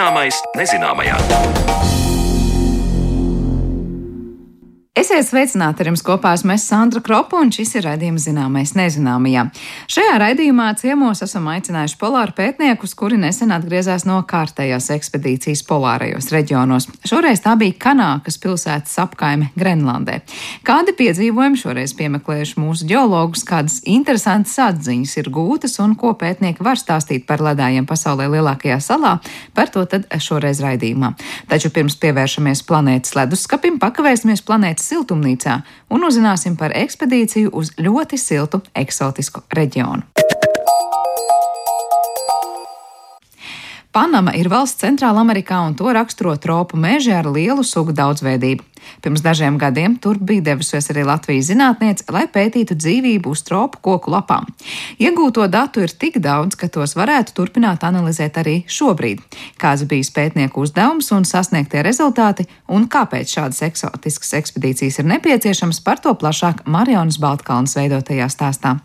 Zināmais nezināmajā. Esiet sveicināti ar jums kopā esmu Sandra Kropa, un šis ir raidījums zināmais nezināmajā. Šajā raidījumā ciemos esam aicinājuši polāru pētniekus, kuri nesen atgriezās no kārtējās ekspedīcijas polārajos reģionos. Šoreiz tā bija Kanākas pilsētas apkaime Grenlandē. Kādi piedzīvojumi šoreiz piemeklējuši mūsu ģeologus, kādas interesantas atziņas ir gūtas un ko pētnieki var stāstīt par ledājiem pasaulē lielākajā salā, par to tad šoreiz raidījumā. Taču pirms pievēršamies planētas leduskapim, pakavēsimies planētas siltumnīcā un uzzināsim par ekspedīciju uz ļoti siltu eksotisku reģionu. Panama ir valsts centrāla Amerikā un to raksturo tropu meži ar lielu sugu daudzveidību. Pirms dažiem gadiem tur bija devusies arī Latvijas zinātniece, lai pētītu dzīvību uz tropu koku lapām. Iegūto datu ir tik daudz, ka tos varētu turpināt analizēt arī šobrīd. Kāds bijis pētnieku uzdevums un sasniegtie rezultāti, un kāpēc šādas eksotiskas ekspedīcijas ir nepieciešamas, par to plašāk Marionas Baltkalnas veidotajā stāstā.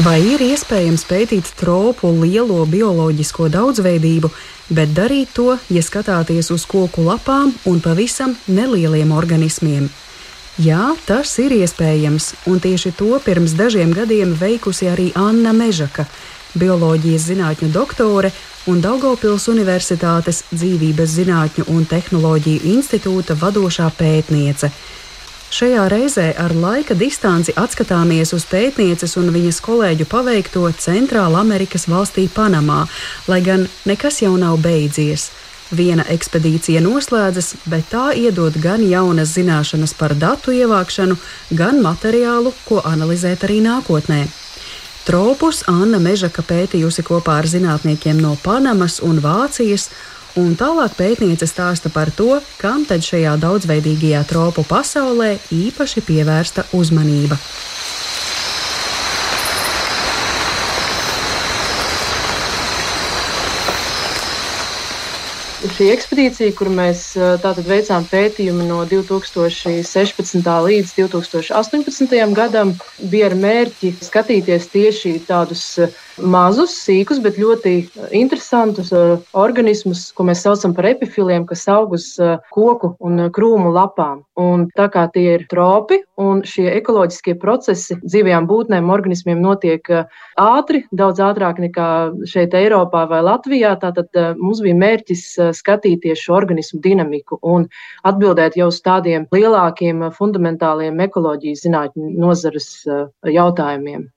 Vai ir iespējams pētīt tropu lielo bioloģisko daudzveidību, bet darīt to, ja skatāties uz koku lapām un pavisam nelieliem organismiem? Jā, tas ir iespējams, un tieši to pirms dažiem gadiem veikusi arī Anna Mežaka, bioloģijas zinātņu doktore un Daugopils Universitātes dzīvības zinātņu un tehnoloģiju institūta vadošā pētniece. Šajā reizē ar laika distanci atskatāmies uz pētnieces un viņas kolēģu paveikto Centrāla Amerikas valstī Panamā, lai gan nekas jau nav beidzies. Viena ekspedīcija noslēdzas, bet tā iedod gan jaunas zināšanas par datu ievākšanu, gan materiālu, ko analizēt arī nākotnē. Tropus Anna Mežaka pētījusi kopā ar zinātniekiem no Panamas un Vācijas, Un tālāk pētniece stāsta par to, kam tad šajā daudzveidīgajā tropu pasaulē īpaši pievērsta uzmanība. Šī ekspedīcija, kur mēs tātad veicām pētījumu no 2016. līdz 2018. gadam, bija ar mērķi skatīties tieši tādus mazus, sīkus, bet ļoti interesantus organismus, ko mēs saucam par epifiliem, kas aug uz koku un krūmu lapām. Un tā kā tie ir tropi un šie ekoloģiskie procesi dzīvajām būtnēm, organismiem notiek ātri, daudz ātrāk nekā šeit Eiropā vai Latvijā, tātad mums bija mērķis skatīties šo organismu dinamiku un atbildēt jau uz tādiem lielākiem, fundamentāliem ekoloģijas zinātņu nozares jautājumiem.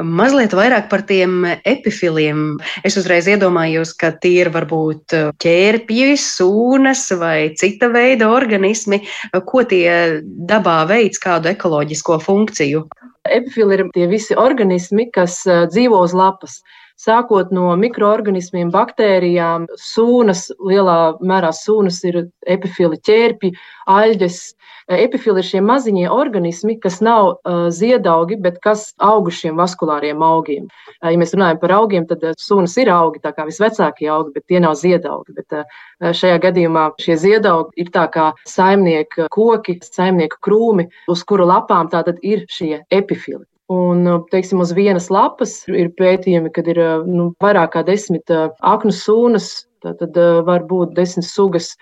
Mazliet vairāk par tiem epifiliem. Es uzreiz iedomājos, ka tie ir varbūt ķērpji, sūnas vai cita veida organismi. Ko tie dabā veids, kādu ekoloģisko funkciju? Epifili ir tie visi organismi, kas dzīvo uz lapas sākot no mikroorganismiem, baktērijām, sūnas, lielā mērā sūnas ir epifili ķērpji, aļģes, Epifili ir šie maziņie organismi, kas nav uh, ziedaugi, bet kas aug uz šiem vaskulāriem augiem. Uh, ja mēs runājam par augiem, tad uh, sunas ir augi, tā kā visvecākie augi, bet tie nav ziedaugi. Bet, uh, šajā gadījumā šie ziedaugi ir tā kā saimnieka koki, saimnieka krūmi, uz kuru lapām tātad ir šie epifili. Un, teiksim, uz vienas lapas ir pētījumi, kad ir nu, vairāk kā desmit aknu sūnas, tad var būt desmit sugas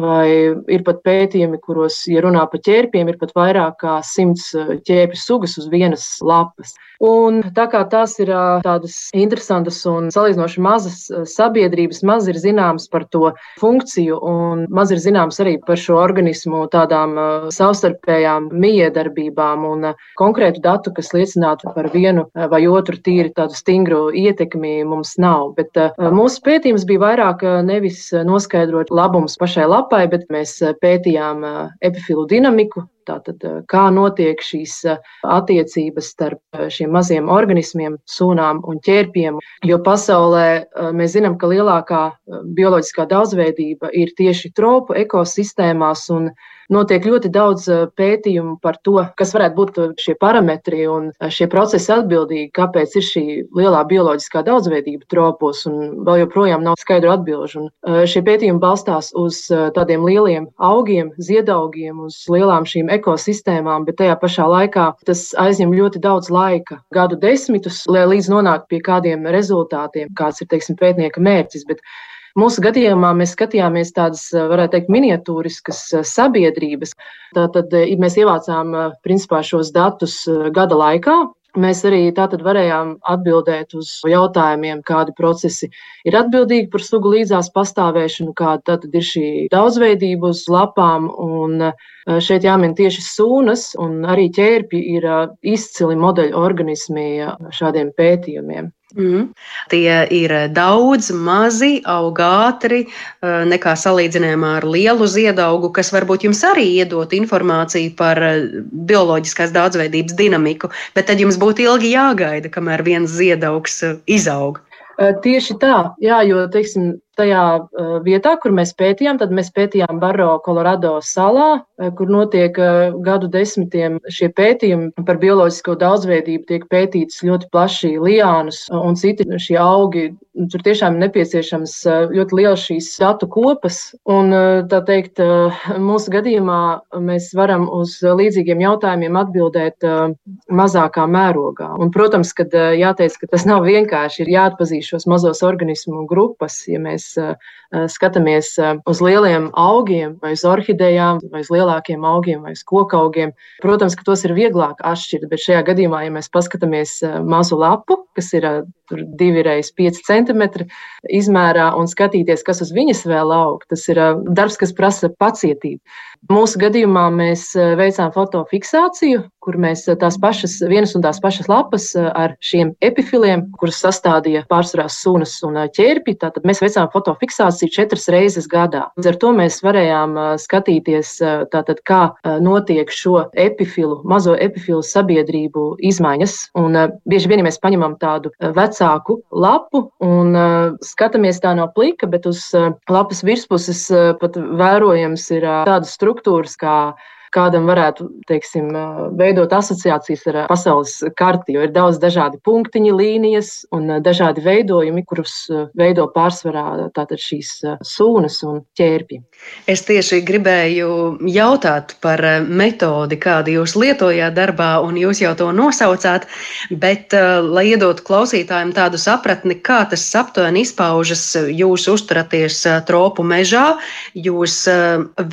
Vai ir pat pētījumi, kuros, ja runā par ķērpiem, ir pat vairāk kā simts ķēpju sugas uz vienas lapas. Un tā kā tās ir tādas interesantas un salīdzinoši mazas sabiedrības, maz ir zināms par to funkciju un maz ir zināms arī par šo organismu tādām savstarpējām miedarbībām un konkrētu datu, kas liecinātu par vienu vai otru tīri tādu stingru ietekmi mums nav. Bet mūsu pētījums bija vairāk nevis noskaidrot labums pašai lapai, bet mēs pētījām epifilu dinamiku, Tātad, eh, kā notiek šīs eh, attiecības starp eh, šiem maziem organismiem, sūnām un ķērpiem. Jo pasaulē mēs zinām, ka lielākā bioloģiskā daudzveidība ir tieši tropu ekosistēmās, un notiek ļoti daudz pētījumu par to, kas varētu būt šie parametri un šie procesi atbildīgi, kāpēc ir šī lielā bioloģiskā daudzveidība tropos, un vēl joprojām nav skaidru atbilžu. Un šie pētījumi balstās uz tādiem lieliem augiem, ziedaugiem, uz lielām šīm ekosistēmām, bet tajā pašā laikā tas aizņem ļoti daudz laika, gadu desmitus, lai līdz nonāktu pie kādiem rezultātiem, kāds ir teiksim, pētnieka mērķis. Bet Mūsu gadījumā mēs skatījāmies tādas, varētu teikt, miniatūriskas sabiedrības. Tātad mēs ievācām principā šos datus gada laikā. Mēs arī tātad varējām atbildēt uz jautājumiem, kādi procesi ir atbildīgi par sugu līdzās pastāvēšanu, kāda tad ir šī daudzveidība uz lapām. Un šeit jāmin tieši sūnas, un arī ķērpi ir izcili modeļu organismi šādiem pētījumiem. Mm. Tie ir daudz mazi, aug ātri, eh, nekā salīdzinājumā ar lielu ziedaugu, kas varbūt jums arī iedot informāciju par eh, bioloģiskās daudzveidības dinamiku, bet tad jums būtu ilgi jāgaida, kamēr viens ziedaugs eh, izaug. Tieši tā, jā, jo teiksim, tajā vietā, kur mēs pētījām, tad mēs pētījām Barro Colorado salā, kur notiek gadu desmitiem šie pētījumi par bioloģisko daudzveidību, tiek pētītas ļoti plaši liānas un citi šie augi. Tur tiešām ir nepieciešams ļoti liels šīs datu kopas, un tā teikt, mūsu gadījumā mēs varam uz līdzīgiem jautājumiem atbildēt mazākā mērogā. Un, protams, kad jāteic, ka tas nav vienkārši, ir jāatpazīst šos mazos organismu grupas, ja mēs mēs skatāmies uz lieliem augiem, vai uz orhidejām, vai uz lielākiem augiem, vai uz kokaugiem, protams, ka tos ir vieglāk atšķirt. Bet šajā gadījumā, ja mēs paskatāmies mazu lapu, kas ir 2,5 cm izmērā, un skatīties, kas uz viņas vēl aug, tas ir darbs, kas prasa pacietību. Mūsu gadījumā mēs veicām fotofiksāciju, kur mēs tās pašas, vienas un tās pašas lapas ar šiem epifiliem, kuras sastādīja pārsvarā sunas un ķērpi. Tātad mēs veicām fotofiksāciju četras reizes gadā. Līdz ar to mēs varējām skatīties, tātad, kā notiek šo epifilu, mazo epifilu sabiedrību izmaiņas. Un bieži vien ja mēs paņemam tādu vecāku lapu un skatāmies tā no plika, bet uz lapas virspuses pat vērojams ir tādas struktūras kā kādam varētu teiksim, veidot asociācijas ar pasaules karti, jo ir daudz dažādi punktiņi, līnijas un dažādi veidojumi, kurus veido pārsvarā šīs sūnas un ķērpji. Es tieši gribēju jautāt par metodi, kādu jūs lietojāt darbā, un jūs jau to nosaucāt, bet, lai iedotu klausītājiem tādu sapratni, kā tas aptuveni izpaužas, jūs uzturaties tropu mežā, jūs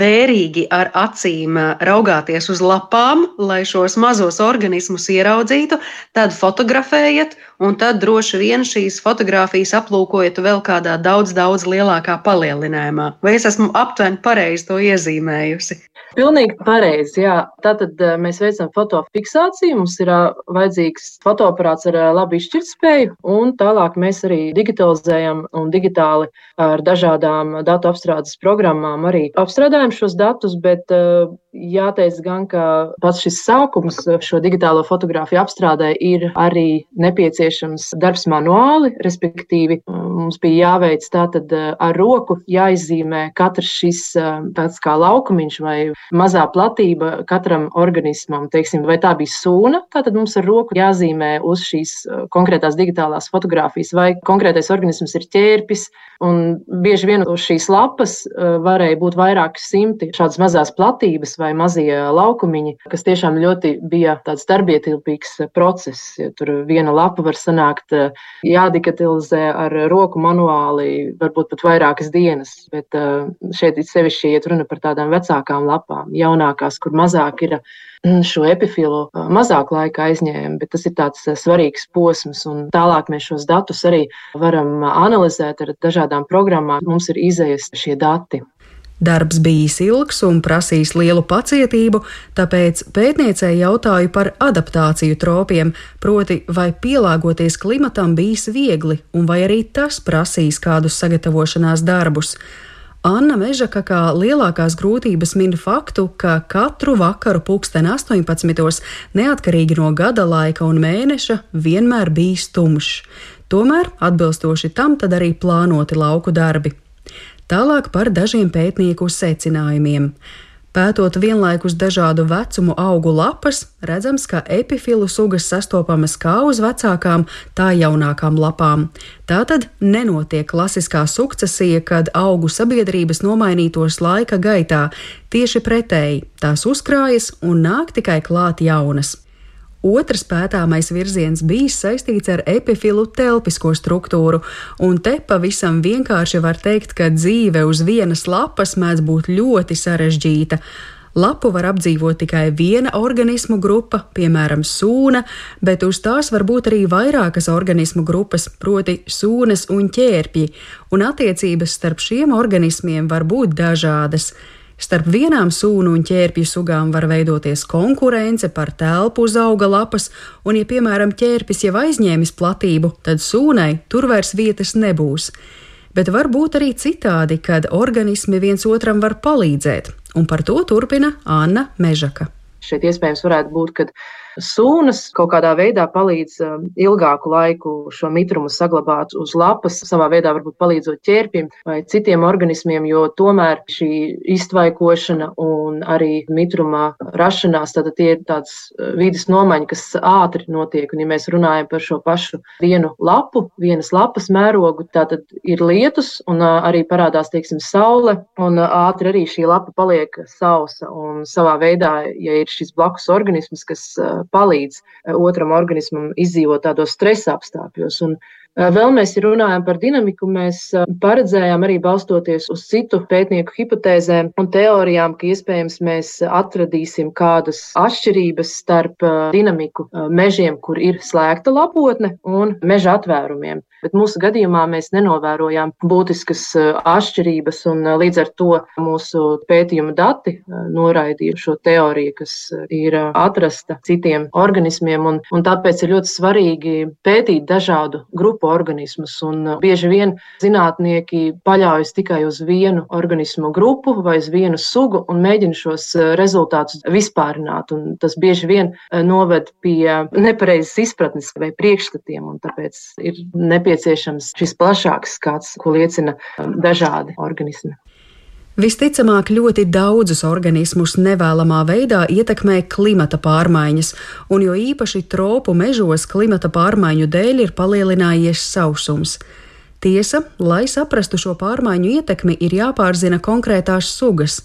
vērīgi ar acīm raugāties uz lapām, lai šos mazos organismus ieraudzītu, tad fotografējat, un tad droši vien šīs fotogrāfijas aplūkojat vēl kādā daudz, daudz lielākā palielinājumā. Vai es esmu aptuveni pareizi to iezīmējusi? Pilnīgi pareizi. Jā. Tātad eh, mēs veicam fotofiksāciju. Mums ir eh, vajadzīgs fotoaparāts ar eh, labu izšķirtspēju, un tālāk mēs arī digitalizējam un digitāli ar dažādām datu apstrādes programmām arī apstrādājam šos datus. Bet jāteic gan, ka pats šis sākums šo digitālo fotografiju apstrādē ir arī nepieciešams darbs manuāli, respektīvi mums bija jāveic tātad ar roku, jāizzīmē katrs šis tāds kā laukumiņš vai mazā platība katram organismam. Teiksim, vai tā bija sūna, tad mums ar roku jāzīmē uz šīs uh, konkrētās digitālās fotogrāfijas, vai konkrētais organisms ir ķērpis. Un bieži vien uz šīs lapas varēja būt vairāki simti šādas mazās platības vai mazie laukumiņi, kas tiešām ļoti bija tāds darbietilpīgs process. Ja tur viena lapa var sanākt jādigitalizē ar roku manuāli, varbūt pat vairākas dienas. Bet šeit ir sevišķi iet runa par tādām vecākām lapām. Jaunākās, kur mazāk ir mm, šo epifilu, mazāk laika aizņēma, bet tas ir tāds svarīgs posms. Un tālāk mēs šos datus arī varam analizēt ar dažādām programmām. Mums ir izējas šie dati. Darbs bijis ilgs un prasījis lielu pacietību, tāpēc pētniecei jautāju par adaptāciju tropiem, proti, vai pielāgoties klimatam bijis viegli, un vai arī tas prasīs kādus sagatavošanās darbus. Anna Mežaka kā lielākās grūtības min faktu, ka katru vakaru pulksten 18. neatkarīgi no gada laika un mēneša vienmēr bijis tumšs. Tomēr, atbilstoši tam, tad arī plānoti lauku darbi. Tālāk par dažiem pētnieku secinājumiem. Pētot vienlaikus dažādu vecumu augu lapas, redzams, ka epifilu sugas sastopamas kā uz vecākām, tā jaunākām lapām. Tā tad nenotiek klasiskā sukcesija, kad augu sabiedrības nomainītos laika gaitā. Tieši pretēji, tās uzkrājas un nāk tikai klāt jaunas. Otrs pētāmais virziens bijis saistīts ar epifilu telpisko struktūru, un te pavisam vienkārši var teikt, ka dzīve uz vienas lapas mēdz būt ļoti sarežģīta. Lapu var apdzīvot tikai viena organismu grupa, piemēram, sūna, bet uz tās var būt arī vairākas organismu grupas, proti, sūnas un ķērpji, un attiecības starp šiem organismiem var būt dažādas. Starp vienām sūnu un ķērpju sugām var veidoties konkurence par telpu uz auga lapas, un, ja, piemēram, ķērpis jau aizņēmis platību, tad sūnai tur vairs vietas nebūs. Bet var būt arī citādi, kad organismi viens otram var palīdzēt, un par to turpina Anna Mežaka. Šeit iespējams varētu būt, ka Sūnas kaut kādā veidā palīdz um, ilgāku laiku šo mitrumu saglabāt uz lapas, savā veidā varbūt palīdzot ķērpim vai citiem organismiem, jo tomēr šī iztvaikošana un arī mitruma rašanās, tad tie ir tāds uh, vidas nomaiņa, kas ātri notiek. Un, ja mēs runājam par šo pašu vienu lapu, vienas lapas mērogu, tad ir lietus un uh, arī parādās, teiksim, saule, un ātri arī šī lapa paliek sausa. Un savā veidā, ja ir šis blakus organisms, kas palīdz eh, otram organismam izdzīvot tādos stresa apstākļos. Un Vēl mēs runājam par dinamiku. Mēs eh, paredzējām arī balstoties uz citu pētnieku hipotēzēm un teorijām, ka iespējams mēs atradīsim kādas atšķirības starp dinamiku mežiem, kur ir slēgta lapotne, un meža atvērumiem bet mūsu gadījumā mēs nenovērojām būtiskas eh, atšķirības, un eh, līdz ar to mūsu pētījuma dati eh, noraidīja šo teoriju, kas ir atrasta citiem organismiem, un, un tāpēc ir ļoti svarīgi pētīt dažādu grupu organismus, un bieži vien zinātnieki paļaujas tikai uz vienu organismu grupu vai uz vienu sugu un mēģina šos rezultātus vispārināt, un tas bieži vien noved pie nepareizas izpratnes vai priekšstatiem, un tāpēc ir nepieciešams nepieciešams šis plašāks skats, ko liecina um, dažādi organismi. Visticamāk, ļoti daudzus organismus nevēlamā veidā ietekmē klimata pārmaiņas, un jo īpaši tropu mežos klimata pārmaiņu dēļ ir palielinājies sausums. Tiesa, lai saprastu šo pārmaiņu ietekmi, ir jāpārzina konkrētās sugas.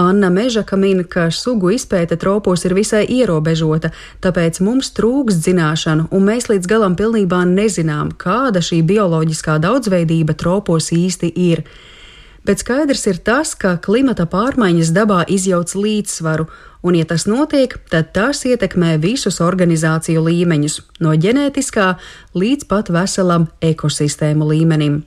Anna Mežaka min, ka sugu izpēte tropos ir visai ierobežota, tāpēc mums trūks zināšanu, un mēs līdz galam pilnībā nezinām, kāda šī bioloģiskā daudzveidība tropos īsti ir. Bet skaidrs ir tas, ka klimata pārmaiņas dabā izjauc līdzsvaru, un, ja tas notiek, tad tas ietekmē visus organizāciju līmeņus, no ģenētiskā līdz pat veselam ekosistēmu līmenim.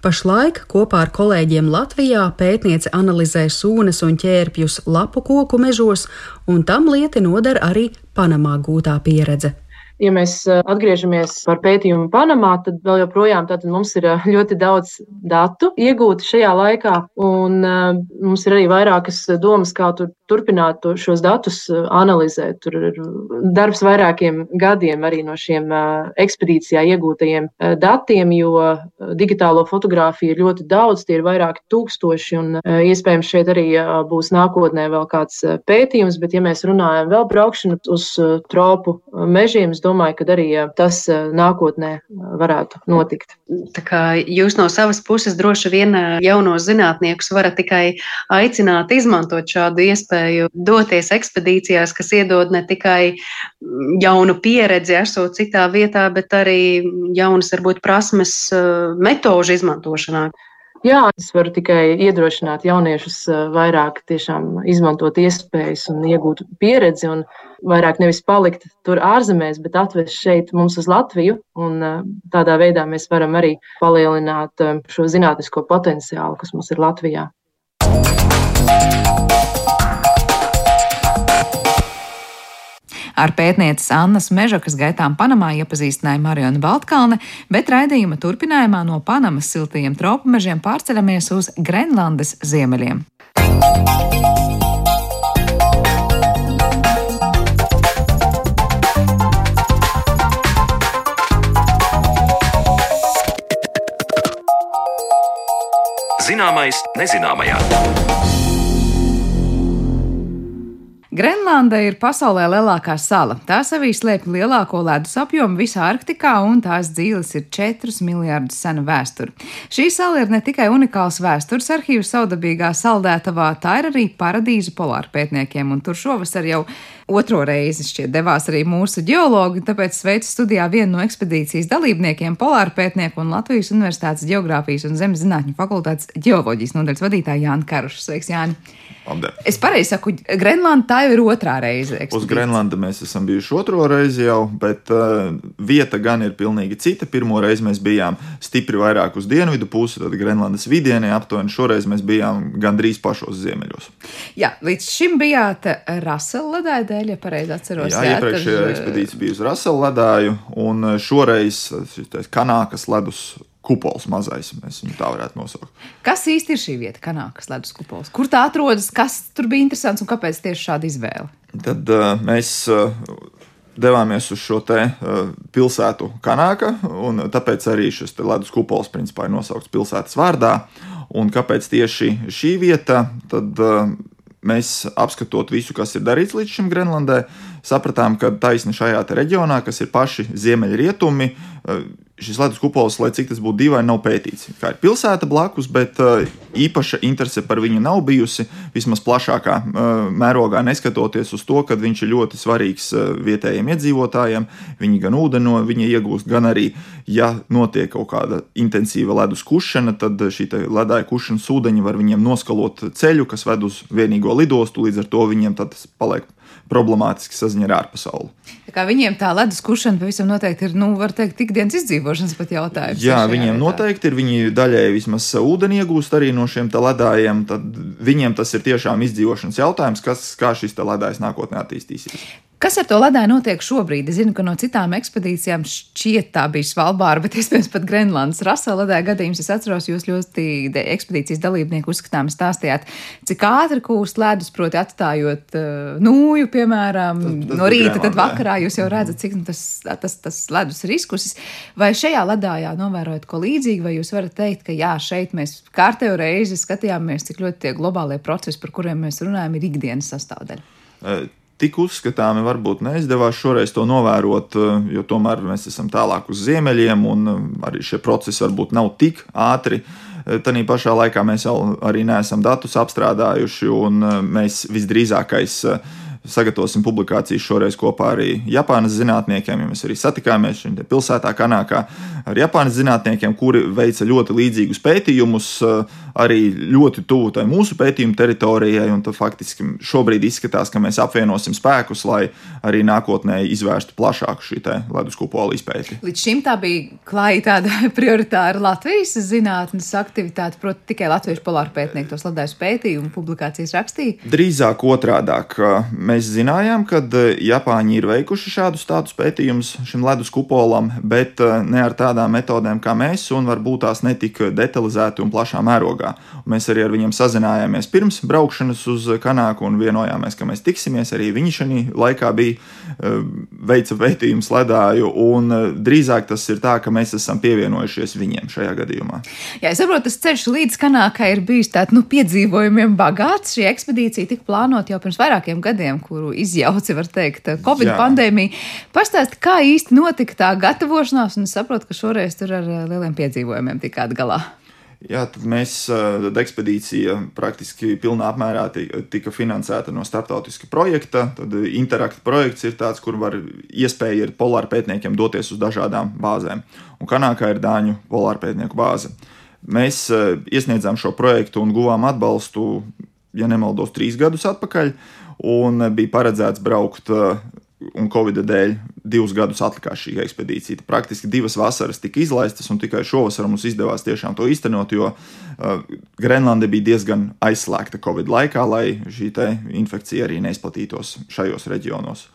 Pašlaik kopā ar kolēģiem Latvijā pētniece analizē sūnas un ķērpjus lapu koku mežos, un tam lieti nodara arī Panamā gūtā pieredze. Ja mēs atgriežamies par pētījumu Panamā, tad vēl joprojām mums ir ļoti daudz datu iegūti šajā laikā, un mums ir arī vairākas domas, kā tur turpināt šos datus analizēt. Tur ir darbs vairākiem gadiem arī no šiem ekspedīcijā iegūtajiem datiem, jo digitālo fotografiju ir ļoti daudz, tie ir vairāki tūkstoši, un iespējams šeit arī būs nākotnē vēl kāds pētījums, bet ja mēs runājam vēl braukšanu uz tropu mežiem, es domāju, ka arī tas nākotnē varētu notikt. Tā kā jūs no savas puses droši vien jaunos zinātniekus varat tikai aicināt izmantot šādu iespēju doties ekspedīcijās, kas iedod ne tikai jaunu pieredzi, esot citā vietā, bet arī jaunas, varbūt, prasmes metožu izmantošanā. Jā, es varu tikai iedrošināt jauniešus vairāk izmantot iespējas un iegūt pieredzi, un vairāk nevis palikt tur ārzemēs, bet atvest šeit mums uz Latviju. Un tādā veidā mēs varam arī palielināt šo zinātnisko potenciālu, kas mums ir Latvijā. Ar pētnieces Annas Mežakas gaitām Panamā iepazīstināja Mariona Baltkalne, bet raidījuma turpinājumā no Panamas siltajiem tropu mežiem pārceļamies uz Grenlandes ziemeļiem. Zināmais nezināmajā. Grenlanda ir pasaulē lielākā sala. Tā sevī slēpj lielāko ledus apjomu visā Arktikā, un tās dzīves ir 4 miljardus sena vēsture. Šī sala ir ne tikai unikāls vēstures arhīvs saudabīgā saldētavā, tā ir arī paradīze polārpētniekiem, un tur šovasar jau otro reizi šķiet devās arī mūsu geologi, tāpēc sveicu studijā vienu no ekspedīcijas dalībniekiem, polārpētnieku un Latvijas Universitātes Geogrāfijas un Zemes zinātņu fakultātes geoloģijas nodaļas vadītāju Jānu Karušu. Sveiks, Jāni! Labdien. Es pareizi saku, Grenlanda tā jau ir otrā reize. Ekspedīcija. Uz Grenlanda mēs esam bijuši otro reizi jau, bet uh, vieta gan ir pilnīgi cita. Pirmo reizi mēs bijām stipri vairāk uz dienvidu pusi, tad Grenlandas vidienē aptuveni. Šoreiz mēs bijām gandrīz pašos ziemeļos. Jā, līdz šim bijāt Rasela ledāja dēļ, ja pareizi atceros. Jā, iepriekšējā tad... ekspedīcija bija uz Rasela ledāju, un šoreiz šis Kanākas ledus kupols mazais, mēs viņu tā varētu nosaukt. Kas īsti ir šī vieta, Kanākas ledus kupols? Kur tā atrodas, kas tur bija interesants un kāpēc tieši šāda izvēle? Tad uh, mēs uh, devāmies uz šo te uh, pilsētu Kanāka, un tāpēc arī šis ledus kupols principā ir nosaukts pilsētas vārdā. Un kāpēc tieši šī vieta? Tad, uh, mēs apskatot visu, kas ir darīts līdz šim Grenlandē, sapratām, ka taisni šajā reģionā, kas ir paši ziemeļrietumi, šis ledus kupols, lai cik tas būtu dīvaini, nav pētīts. Kā ir pilsēta blakus, bet uh, īpaša interese par viņu nav bijusi. Vismaz plašākā uh, mērogā, neskatoties uz to, ka viņš ir ļoti svarīgs uh, vietējiem iedzīvotājiem. Viņi gan ūdeni no viņa iegūst, gan arī, ja notiek kaut kāda intensīva ledus kušana, tad šī ledāja kušanas ūdeņi var viņiem noskalot ceļu, kas ved uz vienīgo lidostu. Līdz ar to viņiem tas paliek problemātiski saziņā ar ārpasauli. Tā viņiem tā ledus kušana pavisam noteikti ir, nu, var teikt, ikdienas izdzīvošanas pat jautājums. Jā, viņiem vietā. noteikti ir. Viņi daļēji vismaz ūdeni iegūst arī no šiem ledājiem. Tad viņiem tas ir tiešām izdzīvošanas jautājums, kas, kā šis ledājs nākotnē attīstīsies. Kas ar to ledāju notiek šobrīd? Es zinu, ka no citām ekspedīcijām šķiet tā bija Svalbāra, bet iespējams pat Grenlandes rasa ledāja gadījums. Es atceros, jūs ļoti ekspedīcijas dalībnieku uzskatām stāstījāt, cik ātri kūst ledus, proti atstājot uh, nūju, piemēram, tas, tas no rīta, tad vakarā jūs jau redzat, cik nu, tas, tas, tas ledus ir izkusis. Vai šajā ledājā novērojat ko līdzīgu, vai jūs varat teikt, ka jā, šeit mēs kārtējo reizi skatījāmies, cik ļoti tie globālie procesi, par kuriem mēs runājam, ir ikdienas sastāvdaļa? Uh tik uzskatāmi varbūt neizdevās šoreiz to novērot, jo tomēr mēs esam tālāk uz ziemeļiem, un arī šie procesi varbūt nav tik ātri. Tanī pašā laikā mēs jau arī neesam datus apstrādājuši, un mēs visdrīzākais sagatavosim publikācijas šoreiz kopā arī Japānas zinātniekiem. Ja mēs arī satikāmies šajā pilsētā, Kanākā, ar Japānas zinātniekiem, kuri veica ļoti līdzīgus pētījumus, arī ļoti tuvu tai mūsu pētījuma teritorijai. Tad faktiski šobrīd izskatās, ka mēs apvienosim spēkus, lai arī nākotnē izvērstu plašāku šī ledus kupola izpēti. Līdz šim tā bija klāja tāda prioritāra Latvijas zinātnes aktivitāte, proti, tikai latviešu polāru pētnieki tos ledus pētījumu publikācijas rakstīja. Drīzāk otrādāk. Mēs zinājām, ka Japāņi ir veikuši šādus tādus pētījumus šim ledus kupolam, bet ne ar tādām metodēm kā mēs, un varbūt tās netik detalizēti un plašā mērogā. Un mēs arī ar viņiem sazinājāmies pirms braukšanas uz Kanāku un vienojāmies, ka mēs tiksimies. Arī viņi šajā laikā bija eh, veica pētījumu sledāju, un eh, drīzāk tas ir tā, ka mēs esam pievienojušies viņiem šajā gadījumā. Jā, es saprotu, tas ceļš līdz Kanākai ir bijis tāds nu, piedzīvojumiem bagāts. Šī ekspedīcija tika plānota jau pirms vairākiem gadiem, kuru izjauci, var teikt, Covid Jā. pandēmija. Pastāst, kā īsti notika tā gatavošanās, un es saprotu, ka šoreiz tur ar eh, lieliem piedzīvojumiem tikāt galā. Jā, tad mēs, tad ekspedīcija praktiski pilnā apmērā tika finansēta no starptautiska projekta. Tad interakta projekts ir tāds, kur var iespēja ir polāra pētniekiem doties uz dažādām bāzēm. Un Kanākā ir Dāņu polāra pētnieku bāze. Mēs iesniedzām šo projektu un guvām atbalstu, ja nemaldos, trīs gadus atpakaļ. Un bija paredzēts braukt un Covid dēļ divus gadus atlikās šī ekspedīcija. Praktiski divas vasaras tika izlaistas, un tikai šovasar mums izdevās tiešām to īstenot, jo uh, Grenlande bija diezgan aizslēgta Covid laikā, lai šī infekcija arī neizplatītos šajos reģionos.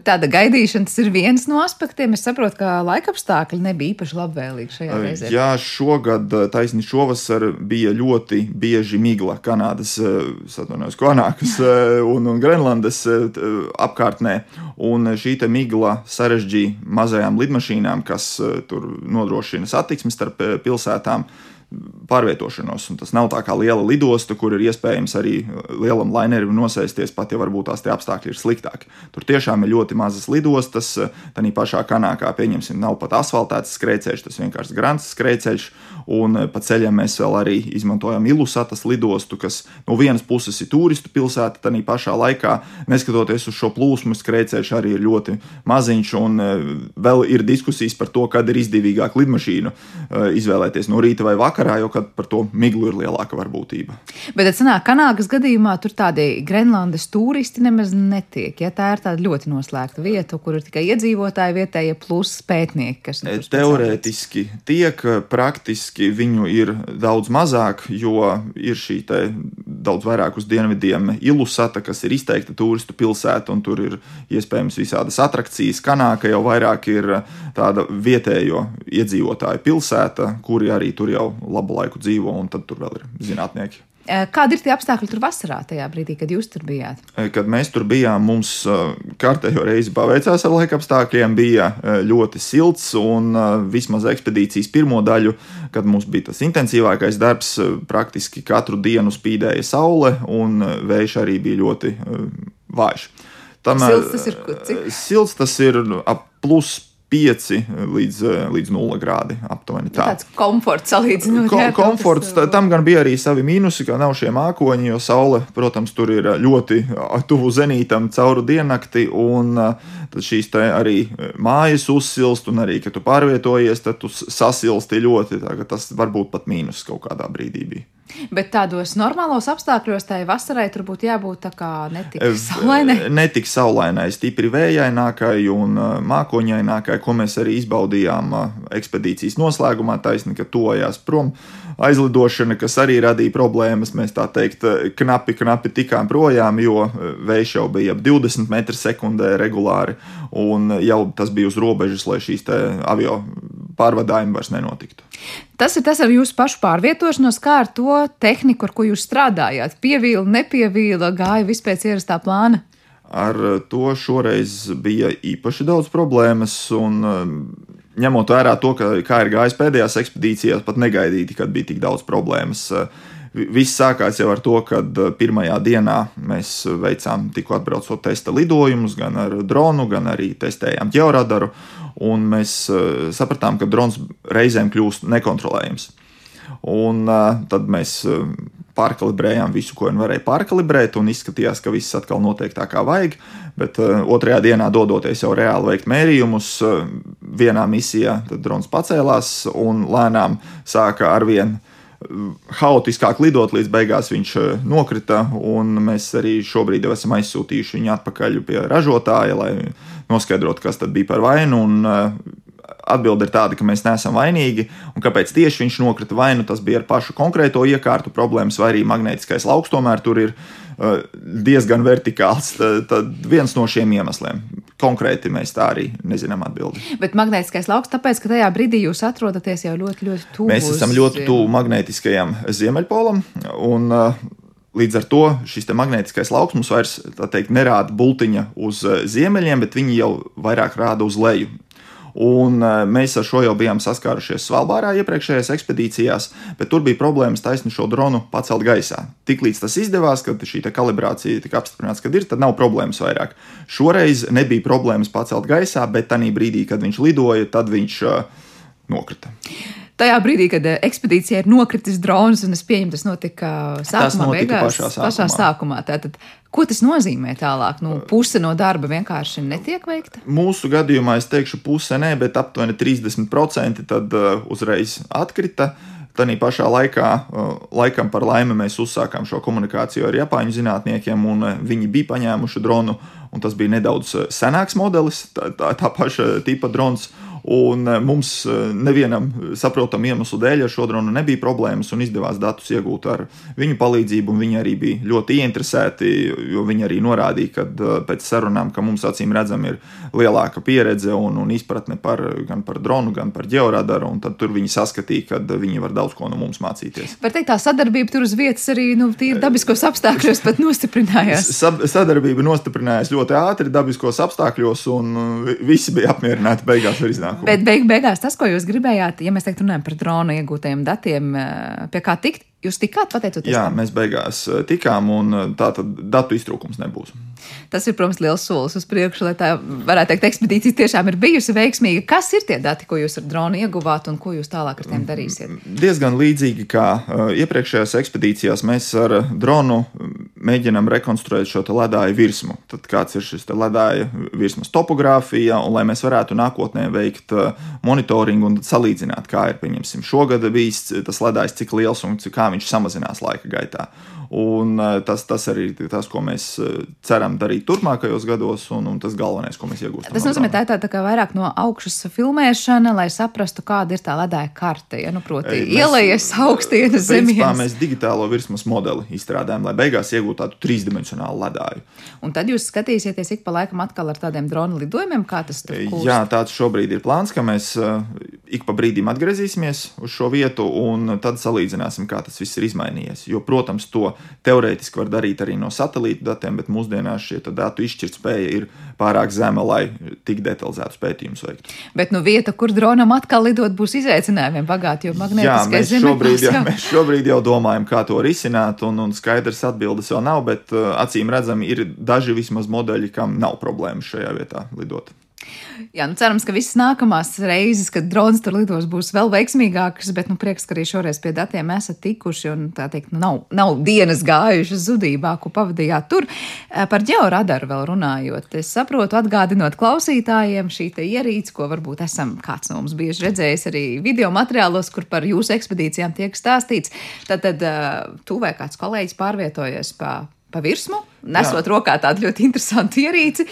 Tāda gaidīšana ir viens no aspektiem. Es saprotu, ka laikapstākļi nebija īpaši labvēlīgi šajā reizē. Jā, šogad, taisni šovasar, bija ļoti bieži migla Kanādas, Satunies, Kanākas un, un Grenlandes apkārtnē. Un šī migla sarežģīja mazajām lidmašīnām, kas tur nodrošina satiksmi starp pilsētām pārvietošanos. Un tas nav tā kā liela lidosta, kur ir iespējams arī lielam lainerim nosēsties, pat ja varbūt tās apstākļi ir sliktāki. Tur tiešām ir ļoti mazas lidostas. Tā pašā kanākā, pieņemsim, nav pat asfaltēts skrejceļš, tas vienkārši grants skrejceļš. Un pa ceļam mēs vēl arī izmantojam Ilusatas lidostu, kas no vienas puses ir turistu pilsēta, tā pašā laikā, neskatoties uz šo plūsmu, skrejceļš arī ir ļoti maziņš. Un vēl ir diskusijas par to, kad ir izdevīgāk lidmašīnu izvēlēties no rīta vai vakarā, jo par to miglu ir lielāka varbūtība. Bet, sanāk, Kanādas gadījumā tur tādi Grenlandes turisti nemaz netiek. Ja tā ir tāda ļoti noslēgta vieta, kur ir tikai iedzīvotāji vietējie plus pētnieki, kas tur teorētiski tiek, praktiski viņu ir daudz mazāk, jo ir šī daudz vairāk uz dienvidiem Ilusata, kas ir izteikta turistu pilsēta, un tur ir iespējams visādas atrakcijas. Kanāka jau vairāk ir tāda vietējo iedzīvotāju pilsēta, kuri arī tur jau labu laiku dzīvo, un tad tur vēl ir zinātnieki. Kādi ir tie apstākļi tur vasarā, tajā brīdī, kad jūs tur bijāt? Kad mēs tur bijām, mums kārtējo reizi paveicās ar laika apstākļiem. Bija ļoti silts, un vismaz ekspedīcijas pirmo daļu, kad mums bija tas intensīvākais darbs, praktiski katru dienu spīdēja saule, un vējš arī bija ļoti vājš. Tam, silts tas ir cik? Silts tas ir ap plus 5 līdz, līdz 0 grādi. Aptuveni tā. Tāds komforts salīdzinot. Ko, komforts, tas, tam gan bija arī savi mīnusi, ka nav šie mākoņi, jo saule, protams, tur ir ļoti tuvu zenītam cauru diennakti, un tad šīs te arī mājas uzsilst, un arī, kad tu pārvietojies, tad tu sasilsti ļoti. Tas varbūt pat mīnus kaut kādā brīdī bija. Bet tādos normālos apstākļos tai vasarai tur būtu jābūt tā kā netik saulainai. Netik saulainai, stipri vējainākai un mākoņainākai, ko mēs arī izbaudījām ekspedīcijas noslēgumā, taisni, ka tojās prom aizlidošana, kas arī radīja problēmas. Mēs tā teikt, knapi, knapi tikām projām, jo vējš jau bija ap 20 m2 regulāri, un jau tas bija uz robežas, lai šīs avio pārvadājumi vairs nenotiktu. Tas ir tas ar jūsu pašu pārvietošanos, kā ar to tehniku, ar ko jūs strādājāt. Pievīla, nepievīla, gāja vispār pēc ierastā plāna. Ar to šoreiz bija īpaši daudz problēmas. Un, ņemot vērā to, ka, kā ir gājis pēdējās ekspedīcijās, pat negaidīti, kad bija tik daudz problēmas. Viss sākās jau ar to, ka pirmajā dienā mēs veicām tikko atbraucot testa lidojumus, gan ar dronu, gan arī testējām ģeoradaru un mēs uh, sapratām, ka drons reizēm kļūst nekontrolējams. Un uh, tad mēs uh, pārkalibrējām visu, ko vien varēja pārkalibrēt, un izskatījās, ka viss atkal notiek tā, kā vajag. Bet uh, otrajā dienā, dodoties jau reāli veikt mērījumus, uh, vienā misijā drons pacēlās un lēnām sāka arvien haotiskāk lidot, līdz beigās viņš nokrita. Mēs arī šobrīd jau esam aizsūtījuši viņu atpakaļ pie ražotāja, lai noskaidrot, kas tad bija par vainu. Un, uh, Atbilde ir tāda, ka mēs neesam vainīgi, un kāpēc tieši viņš nokrita vainu, tas bija ar pašu konkrēto iekārtu problēmas, vai arī magnētiskais lauks tomēr tur ir uh, diezgan vertikāls. Tad, tad viens no šiem iemesliem. Konkrēti mēs tā arī nezinām atbildi. Bet magnētiskais lauks, tāpēc, ka tajā brīdī jūs atrodaties jau ļoti, ļoti tuvu. Mēs esam ļoti tuvu magnētiskajam ziemeļpolam. Un, uh, Līdz ar to šis magnētiskais lauks mums vairs teikt, nerāda bultiņa uz eh, ziemeļiem, bet viņi jau vairāk rāda uz leju. Un eh, mēs ar šo jau bijām saskārušies Svalbārā iepriekšējās ekspedīcijās, bet tur bija problēmas taisni šo dronu pacelt gaisā. Tiklīdz tas izdevās, kad šī kalibrācija tika apstiprināta, kad ir, tad nav problēmas vairāk. Šoreiz nebija problēmas pacelt gaisā, bet tajā brīdī, kad viņš lidoja, tad viņš uh, nokrita tajā brīdī, kad eh, ekspedīcijā ir nokritis drons, un es pieņemu, tas notika sākumā, tas notika beigās, pašā sākumā. Pašā sākumā tātad, ko tas nozīmē tālāk? Nu, puse no darba vienkārši netiek veikta? Mūsu gadījumā es teikšu, puse nē, bet aptuveni 30% tad uh, uzreiz atkrita. Tanī pašā laikā, uh, laikam par laimi, mēs uzsākām šo komunikāciju ar Japāņu zinātniekiem, un uh, viņi bija paņēmuši dronu, un tas bija nedaudz senāks modelis, tā, tā, tā paša tipa drons. Un eh, mums eh, nevienam saprotamu iemeslu dēļ ar šo dronu nebija problēmas un izdevās datus iegūt ar viņu palīdzību. Viņi arī bija ļoti ieinteresēti, jo viņi arī norādīja, ka pēc sarunām, ka mums acīm redzami ir lielāka pieredze un, un izpratne par, gan par dronu, gan par georadaru, tad tur viņi saskatīja, ka viņi var daudz ko no mums mācīties. Var teikt, tā sadarbība tur uz vietas arī nu, dabiskos apstākļos pat nostiprinājās. Sadarbība nostiprinājās ļoti ātri dabiskos apstākļos, un visi bija apmierināti beigās ar iznākumu. Bet beig beigās tas, ko jūs gribējāt, ja mēs teikt runājam par dronu iegūtajiem datiem, pie kā tikt, Jūs tikāt pateicoties? Jā, tam? mēs beigās eh, tikām, un eh, tā tad datu iztrūkums nebūs. Tas ir, protams, liels solis uz priekšu, lai tā varētu teikt, ekspedīcija tiešām ir bijusi veiksmīga. Kas ir tie dati, ko jūs ar dronu ieguvāt un ko jūs tālāk ar tiem darīsiet? Mm, diezgan līdzīgi kā uh, iepriekšējās ekspedīcijās, mēs ar dronu mēģinām rekonstruēt šo ledāju virsmu. Tad kāds ir šis ledāja virsmas topogrāfija, un lai mēs varētu nākotnē veikt monitoringu un salīdzināt, kā ir, pieņemsim, šogad bijis tas ledājs, cik liels un cik kā viņš samazinās laika gaitā. Un eh, tas, tas arī ir tas, ko mēs eh, ceram darīt turpmākajos gados, un, un tas galvenais, ko mēs iegūstam. Tas nozīmē, tā ir tāda tā vairāk no augšas filmēšana, lai saprastu, kāda ir tā ledāja karte. Ja? Nu, proti, ielējies augstienes zemē. Mēs digitālo virsmas modeli izstrādājam, lai beigās iegūtu tādu trīsdimensionālu ledāju. Un tad jūs skatīsieties ik pa laikam atkal ar tādiem dronu lidojumiem, kā tas tur ir. Jā, tāds šobrīd ir plāns, ka mēs eh, ik pa brīdim atgriezīsimies uz šo vietu, un tad salīdzināsim, kā tas viss ir izmainījies. Jo, protams, to teorētiski var darīt arī no satelīta datiem, bet mūsdienās šie datu izšķirtspēja ir pārāk zema, lai tik detalizētus pētījumus veiktu. Bet nu, vieta, kur dronam atkal lidot, būs izaicinājumiem bagāti, jo magnētiskais zemes šobrīd, jā, mēs šobrīd jau domājam, kā to risināt, un, un skaidrs atbildes vēl nav, bet uh, acīm redzami ir daži vismaz modeļi, kam nav problēmas šajā vietā lidot. Jā, nu cerams, ka visas nākamās reizes, kad drons tur lidos, būs vēl veiksmīgākas, bet nu, prieks, ka arī šoreiz pie datiem esat tikuši un tā teikt, nu, nav, nav dienas gājušas zudībā, ko pavadījāt tur. Eh, par ģeoradaru vēl runājot, es saprotu, atgādinot klausītājiem šī ierīce, ko varbūt esam kāds no mums bieži redzējis arī video materiālos, kur par jūsu ekspedīcijām tiek stāstīts. Tad, tad eh, tu vai kāds kolēģis pārvietojies pa pa virsmu, nesot Jā. rokā tādu ļoti interesantu ierīci.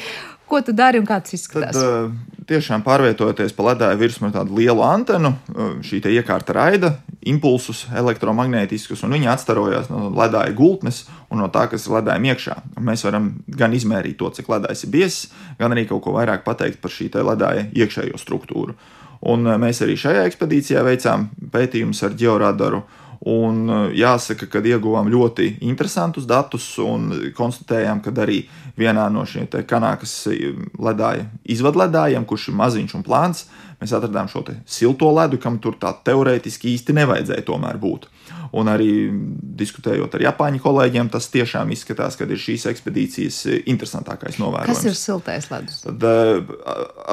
Ko tu dari un kā tas izskatās? Tad, uh, tiešām pārvietojoties pa ledāju virsmu ar tādu lielu antenu, uh, šī iekārta raida impulsus elektromagnētiskus, un viņi atstarojās no ledāja gultnes un no tā, kas ir ledājiem iekšā. Un mēs varam gan izmērīt to, cik ledājs ir biezs, gan arī kaut ko vairāk pateikt par šī ledāja iekšējo struktūru. Un uh, mēs arī šajā ekspedīcijā veicām pētījumus ar georadaru. Un jāsaka, ka ieguvām ļoti interesantus datus un konstatējām, ka arī vienā no šiem kanākas ledāja izvadledājiem, kurš ir maziņš un plāns, mēs atradām šo silto ledu, kam tur tā teorētiski īsti nevajadzēja tomēr būt. Un arī diskutējot ar Japāņu kolēģiem, tas tiešām izskatās, ka ir šīs ekspedīcijas interesantākais novērojums. Kas ir siltais ledus? Tad,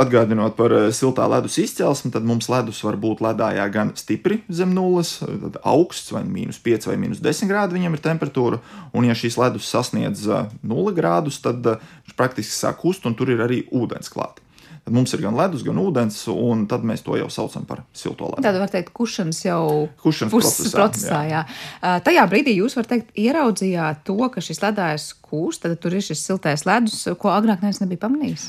atgādinot par siltā ledus izcelsmi, tad mums ledus var būt ledājā gan stipri zem nulles, augsts vai mīnus 5 vai mīnus 10 grādi viņam ir temperatūra. Un, ja šīs ledus sasniedz 0 grādus, tad viņš praktiski sāk kust un tur ir arī ūdens klāts. Tad mums ir gan ledus, gan ūdens, un tad mēs to jau saucam par silto ledu. Tad var teikt, kušanas jau kušanas procesā. procesā jā. Jā. Tajā brīdī jūs varat teikt, ieraudzījāt to, ka šis ledājs kūst, tad tur ir šis siltais ledus, ko agrāk neviens nebija pamanījis.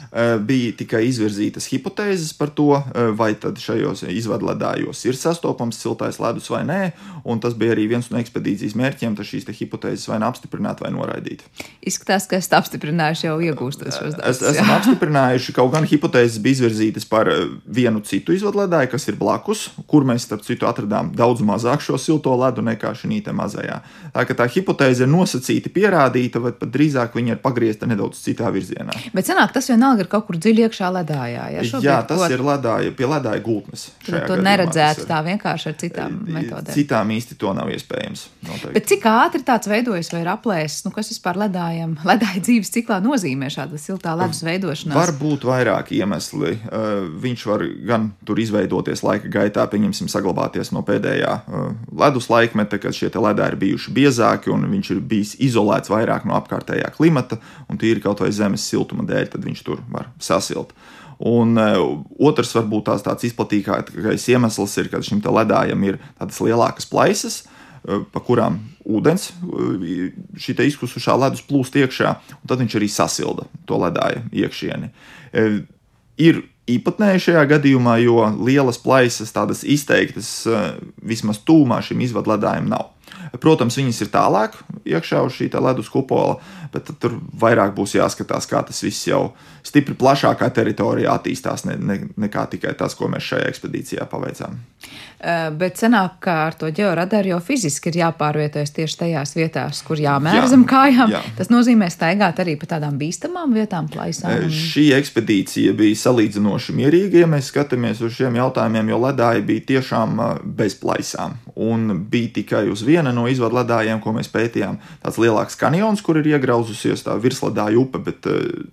Bija tikai izvirzītas hipotēzes par to, vai tad šajos izvadledājos ir sastopams siltais ledus vai nē, un tas bija arī viens no ekspedīcijas mērķiem, šīs hipotēzes vai nu apstiprināt vai noraidīt. Izskatās, ka esat apstiprinājuši jau iegūstot šos datus. Es, esam apstiprinājuši, kaut gan hipotēzes bija izvirzītas par vienu citu izvadledāju, kas ir blakus, kur mēs, starp citu, atradām daudz mazāk šo silto ledu nekā šī mazajā. Tā, tā hipotēze ir nosacīta, pierādīta, vai pat drīzāk viņa ir pagriezta nedaudz citā virzienā. Bet senāk tas vienalga ir kaut kur dziļi iekšā ledājā. Ja? Šobrīd, Jā, tas ko... ir ledāja, pie ledāja gultnes. To gadījumā, neredzētu ir... tā vienkārši ar citām eh, metodēm. Citām īsti to nav iespējams. Noteikti. Bet cik ātri tāds veidojas vai ir aplēsis, nu, kas vispār ledājam, ledāja dzīves ciklā nozīmē šāda siltā ledus veidošanās? Var būt vairāk iemeslu iemesli. Eh, viņš var gan tur izveidoties laika gaitā, pieņemsim, saglabāties no pēdējā eh, ledus laikmeta, kad šie ledāji ir bijuši biezāki un viņš ir bijis izolēts vairāk no apkārtējā klimata, un tīri kaut vai zemes siltuma dēļ, tad viņš tur var sasilt. Un uh, otrs, varbūt tās tāds izplatītākais iemesls ir, ka šim ledājam ir tādas lielākas plaisas, uh, pa kurām ūdens, uh, šī izkusušā ledus plūst iekšā, un tad viņš arī sasilda to ledāju iekšieni. Ir īpatnēji šajā gadījumā, jo lielas plaisas, tādas izteiktas, vismaz tūmā šim izvadledājam nav. Protams, viņas ir tālāk iekšā uz šī ledus kupola, bet tur vairāk būs jāskatās, kā tas viss jau stipri plašākā teritorijā attīstās, ne, ne, nekā tikai tas, ko mēs šajā ekspedīcijā paveicām. Bet sanāk, ka ar to ģeoradaru jau fiziski ir jāpārvietojas tieši tajās vietās, kur jāmēra jā, zem kājām. Jā. Tas nozīmē staigāt arī pa tādām bīstamām vietām, plaisām. Un... Šī ekspedīcija bija salīdzinoši mierīga, ja mēs skatāmies uz šiem jautājumiem, jo ledāji bija tiešām bez plaisām. Un bija tikai uz viena no izvadu ledājiem, ko mēs pētījām, tāds lielāks kanjons, kur ir iegrauzusies tā virsledāja upe, bet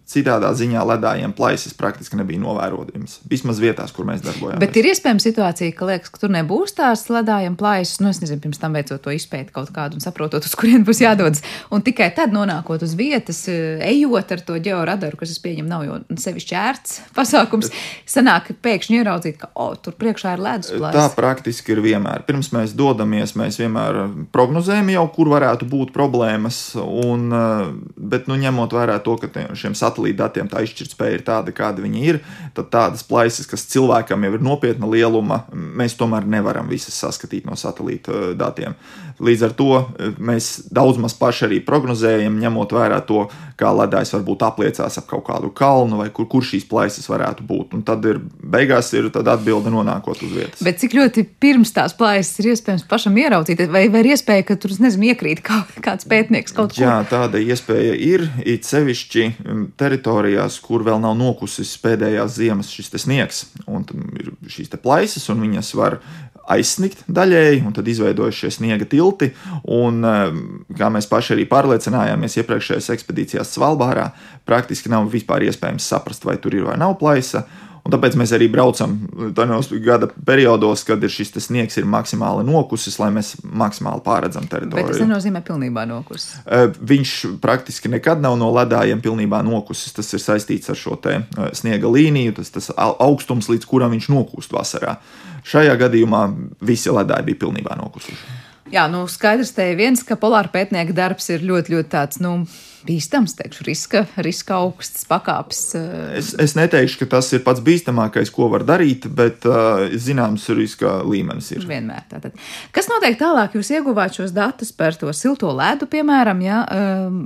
citādā ziņā ledājiem plaisas praktiski nebija novērojams. Vismaz vietās, kur mēs darbojamies. Bet ir iespējama situācija, ka liekas, ka tur nebūs tās ledājiem plaisas. Nu, es nezinu, pirms tam veicot to izpēti kaut kādu un saprotot, uz kurien būs jādodas. Un tikai tad, nonākot uz vietas, eh, ejot ar to georadaru, kas, es pieņemu, nav jau sevišķi ērts pasākums, sanāk pēkšņi ieraudzīt, ka oh, tur priekšā ir ledus plaisa. Tā praktiski ir vienmēr. Pirms mēs dodamies, mēs vienmēr prognozējam jau, kur varētu būt problēmas. Un, eh, bet, nu, ņemot vērā to, ka šiem satelīta datiem tā izšķirtspēja ir tāda, kāda viņi ir, tad tādas plaisas, kas cilvēkam jau ir nopietna lieluma, mēs tomēr nevaram visas saskatīt no satelīta uh, datiem. Līdz ar to uh, mēs daudz maz paši arī prognozējam, ņemot vērā to, kā ledājs varbūt apliecās ap kaut kādu kalnu vai kur, kur šīs plaisas varētu būt. Un tad ir beigās ir atbilde nonākot uz vietas. Bet cik ļoti pirms tās plaisas ir iespējams pašam ieraudzīt, vai, vai ir iespēja, ka tur, nezinu, iekrīt kā, kāds pētnieks kaut kur? Jā, tāda iespēja ir, it sevišķi teritorijās, kur vēl nav nokusis pēdējās ziemas šis sniegs. Un ir šīs plaisas, un viņas var aizsnigt daļēji, un tad izveidojas šie sniega tilti. Un, kā mēs paši arī pārliecinājāmies iepriekšējās ekspedīcijās Svalbārā, praktiski nav vispār iespējams saprast, vai tur ir vai nav plaisa. Un tāpēc mēs arī braucam tajos gada periodos, kad ir šis sniegs ir maksimāli nokusis, lai mēs maksimāli pārredzam teritoriju. Bet tas nenozīmē pilnībā nokusis. Viņš praktiski nekad nav no ledājiem pilnībā nokusis. Tas ir saistīts ar šo sniega līniju, tas, tas augstums, līdz kuram viņš nokūst vasarā. Šajā gadījumā visi ledāji bija pilnībā nokusuši. Jā, nu skaidrs te ir viens, ka polāra pētnieka darbs ir ļoti, ļoti tāds, nu, bīstams, teikšu, riska, riska augsts pakāpes. Eh. Es, es neteikšu, ka tas ir pats bīstamākais, ko var darīt, bet uh, zināms riska līmenis ir. Vienmēr tātad. Kas notiek tālāk? Jūs ieguvāt šos datus par to silto ledu, piemēram, ja, um,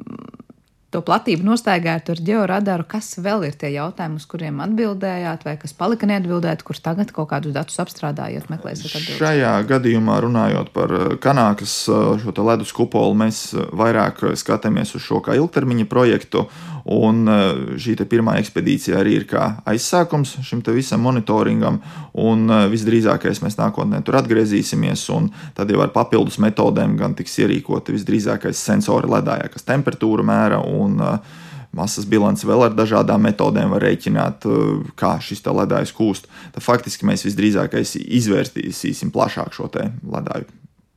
to platību nostaigājot ar georadaru, kas vēl ir tie jautājumi, uz kuriem atbildējāt, vai kas palika neatbildēt, kurš tagad kaut kādus datus apstrādājot, meklēsiet atbildes? Šajā gadījumā runājot par eh, kanākas eh, šo ledus kupolu, mēs eh, vairāk skatāmies uz šo kā ilgtermiņa projektu, un šī pirmā ekspedīcija arī ir kā aizsākums šim visam monitoringam, un visdrīzākais mēs nākotnē tur atgriezīsimies, un tad jau ar papildus metodēm gan tiks ierīkoti visdrīzākais sensori ledājā, kas temperatūru mēra un uh, masas bilanci vēl ar dažādām metodēm var rēķināt, uh, kā šis ledājs kūst. Tad faktiski mēs visdrīzāk izvērtīsim plašāk šo ledāju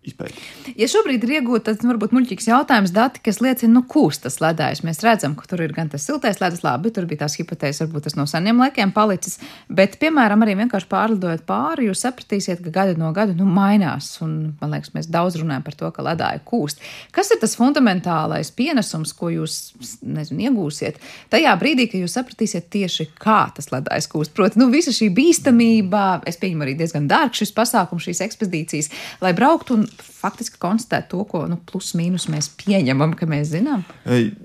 izpēti. Ja šobrīd ir iegūta tāds varbūt muļķīgs jautājums, dati, kas liecina, nu, kūst tas ledājs. Mēs redzam, ka tur ir gan tas siltais ledus, labi, tur bija tās hipotēzes, varbūt tas no seniem laikiem palicis, bet, piemēram, arī vienkārši pārlidojot pāri, jūs sapratīsiet, ka gada no gada nu, mainās. Un, man liekas, mēs daudz runājam par to, ka ledāja kūst. Kas ir tas fundamentālais pienesums, ko jūs nezinu, iegūsiet tajā brīdī, kad jūs sapratīsiet tieši, kā tas ledājs kūst? Proti, nu, visa šī bīstamība, es pieņemu arī diezgan dārgs šis pasākums, šīs ekspedīcijas, lai brauktu un faktiski konstatēt to, ko nu, plus mīnus mēs pieņemam, ka mēs zinām?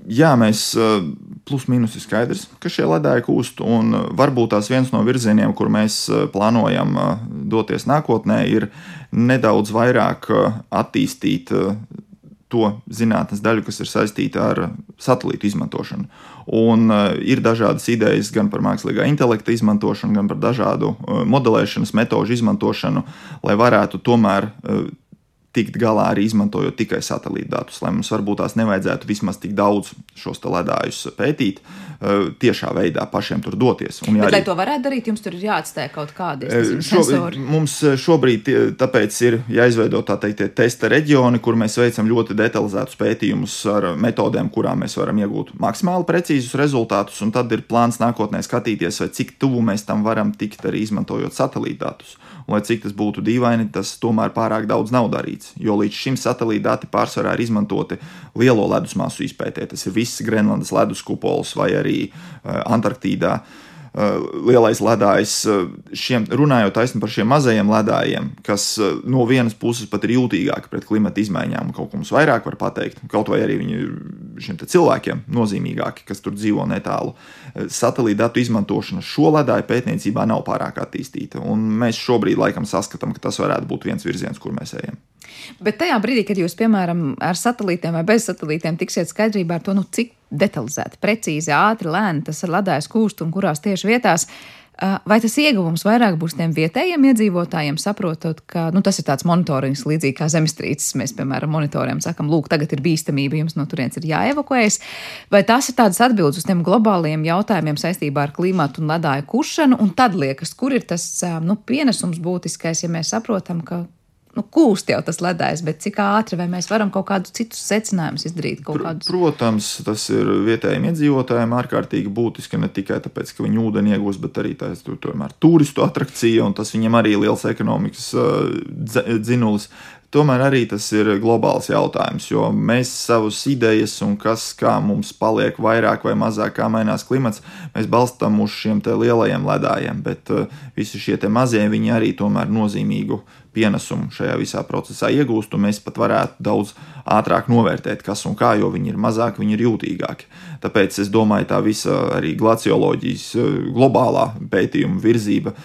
Jā, mēs plus mīnus ir skaidrs, ka šie ledāji kūst. Un varbūt tās viens no virzieniem, kur mēs plānojam doties nākotnē, ir nedaudz vairāk attīstīt to zinātnes daļu, kas ir saistīta ar satelītu izmantošanu. Un ir dažādas idejas gan par mākslīgā intelekta izmantošanu, gan par dažādu modelēšanas metožu izmantošanu, lai varētu tomēr tikt galā arī izmantojot tikai satelīta datus, lai mums varbūt tās nevajadzētu vismaz tik daudz šos ledājus pētīt, eh, tiešā veidā pašiem tur doties. Un, Bet, arī, lai to varētu darīt, jums tur ir jāatstāj kaut kādi eh, sensori. Mums eh, šobrīd tāpēc ir jāizveido tā teikt testa reģioni, kur mēs veicam ļoti detalizētus pētījumus ar metodēm, kurām mēs varam iegūt maksimāli precīzus rezultātus, un tad ir plāns nākotnē skatīties, vai cik tuvu mēs tam varam tikt arī izmantojot satelīta datus lai cik tas būtu dīvaini, tas tomēr pārāk daudz nav darīts. Jo līdz šim satelīta dati pārsvarā ir izmantoti lielo ledus masu izpētē. Tas ir viss Grenlandes ledus kupols vai arī uh, Antarktīdā. Lielais ledājs, šiem, runājot taisni par šiem mazajiem ledājiem, kas no vienas puses pat ir jūtīgāki pret klimata izmaiņām, kaut ko mums vairāk var pateikt, kaut vai arī viņi šiem cilvēkiem nozīmīgāki, kas tur dzīvo netālu. Satelīta datu izmantošana šo ledāju pētniecībā nav pārāk attīstīta, un mēs šobrīd laikam saskatām, ka tas varētu būt viens virziens, kur mēs ejam. Bet tajā brīdī, kad jūs, piemēram, ar satelītiem vai bez satelītiem tiksiet skaidrībā ar to, nu, cik detalizēti, precīzi, ātri, lēni tas ledājs kūst un kurās tieši vietās. Vai tas ieguvums vairāk būs tiem vietējiem iedzīvotājiem, saprotot, ka nu, tas ir tāds monitorings, līdzīgi kā zemestrīces. Mēs, piemēram, monitoriem sakam, lūk, tagad ir bīstamība, jums no turienes ir jāevakuējas. Vai tas ir tāds atbildes uz tiem globāliem jautājumiem saistībā ar klimatu un ledāju kušanu, un tad liekas, kur ir tas nu, pienesums būtiskais, ja mēs saprotam, ka nu, kūst jau tas ledājs, bet cik ātri vai mēs varam kaut kādus citus secinājumus izdarīt? Kādus... Protams, tas ir vietējiem iedzīvotājiem ārkārtīgi būtiski ne tikai tāpēc, ka viņi ūdeni iegūst, bet arī tā ir turistu atrakcija un tas viņam arī liels ekonomikas uh, dzinulis. Tomēr arī tas ir globāls jautājums, jo mēs savus idejas un kas, kā mums paliek vairāk vai mazāk, kā mainās klimats, mēs balstām uz šiem lielajiem ledājiem, bet uh, visi šie mazie viņi arī tomēr nozīmīgu pienesumu šajā visā procesā iegūst, un mēs pat varētu daudz ātrāk novērtēt, kas un kā, jo viņi ir mazāki, viņi ir jūtīgāki. Tāpēc es domāju, tā visa arī glacioloģijas eh, globālā pētījuma virzība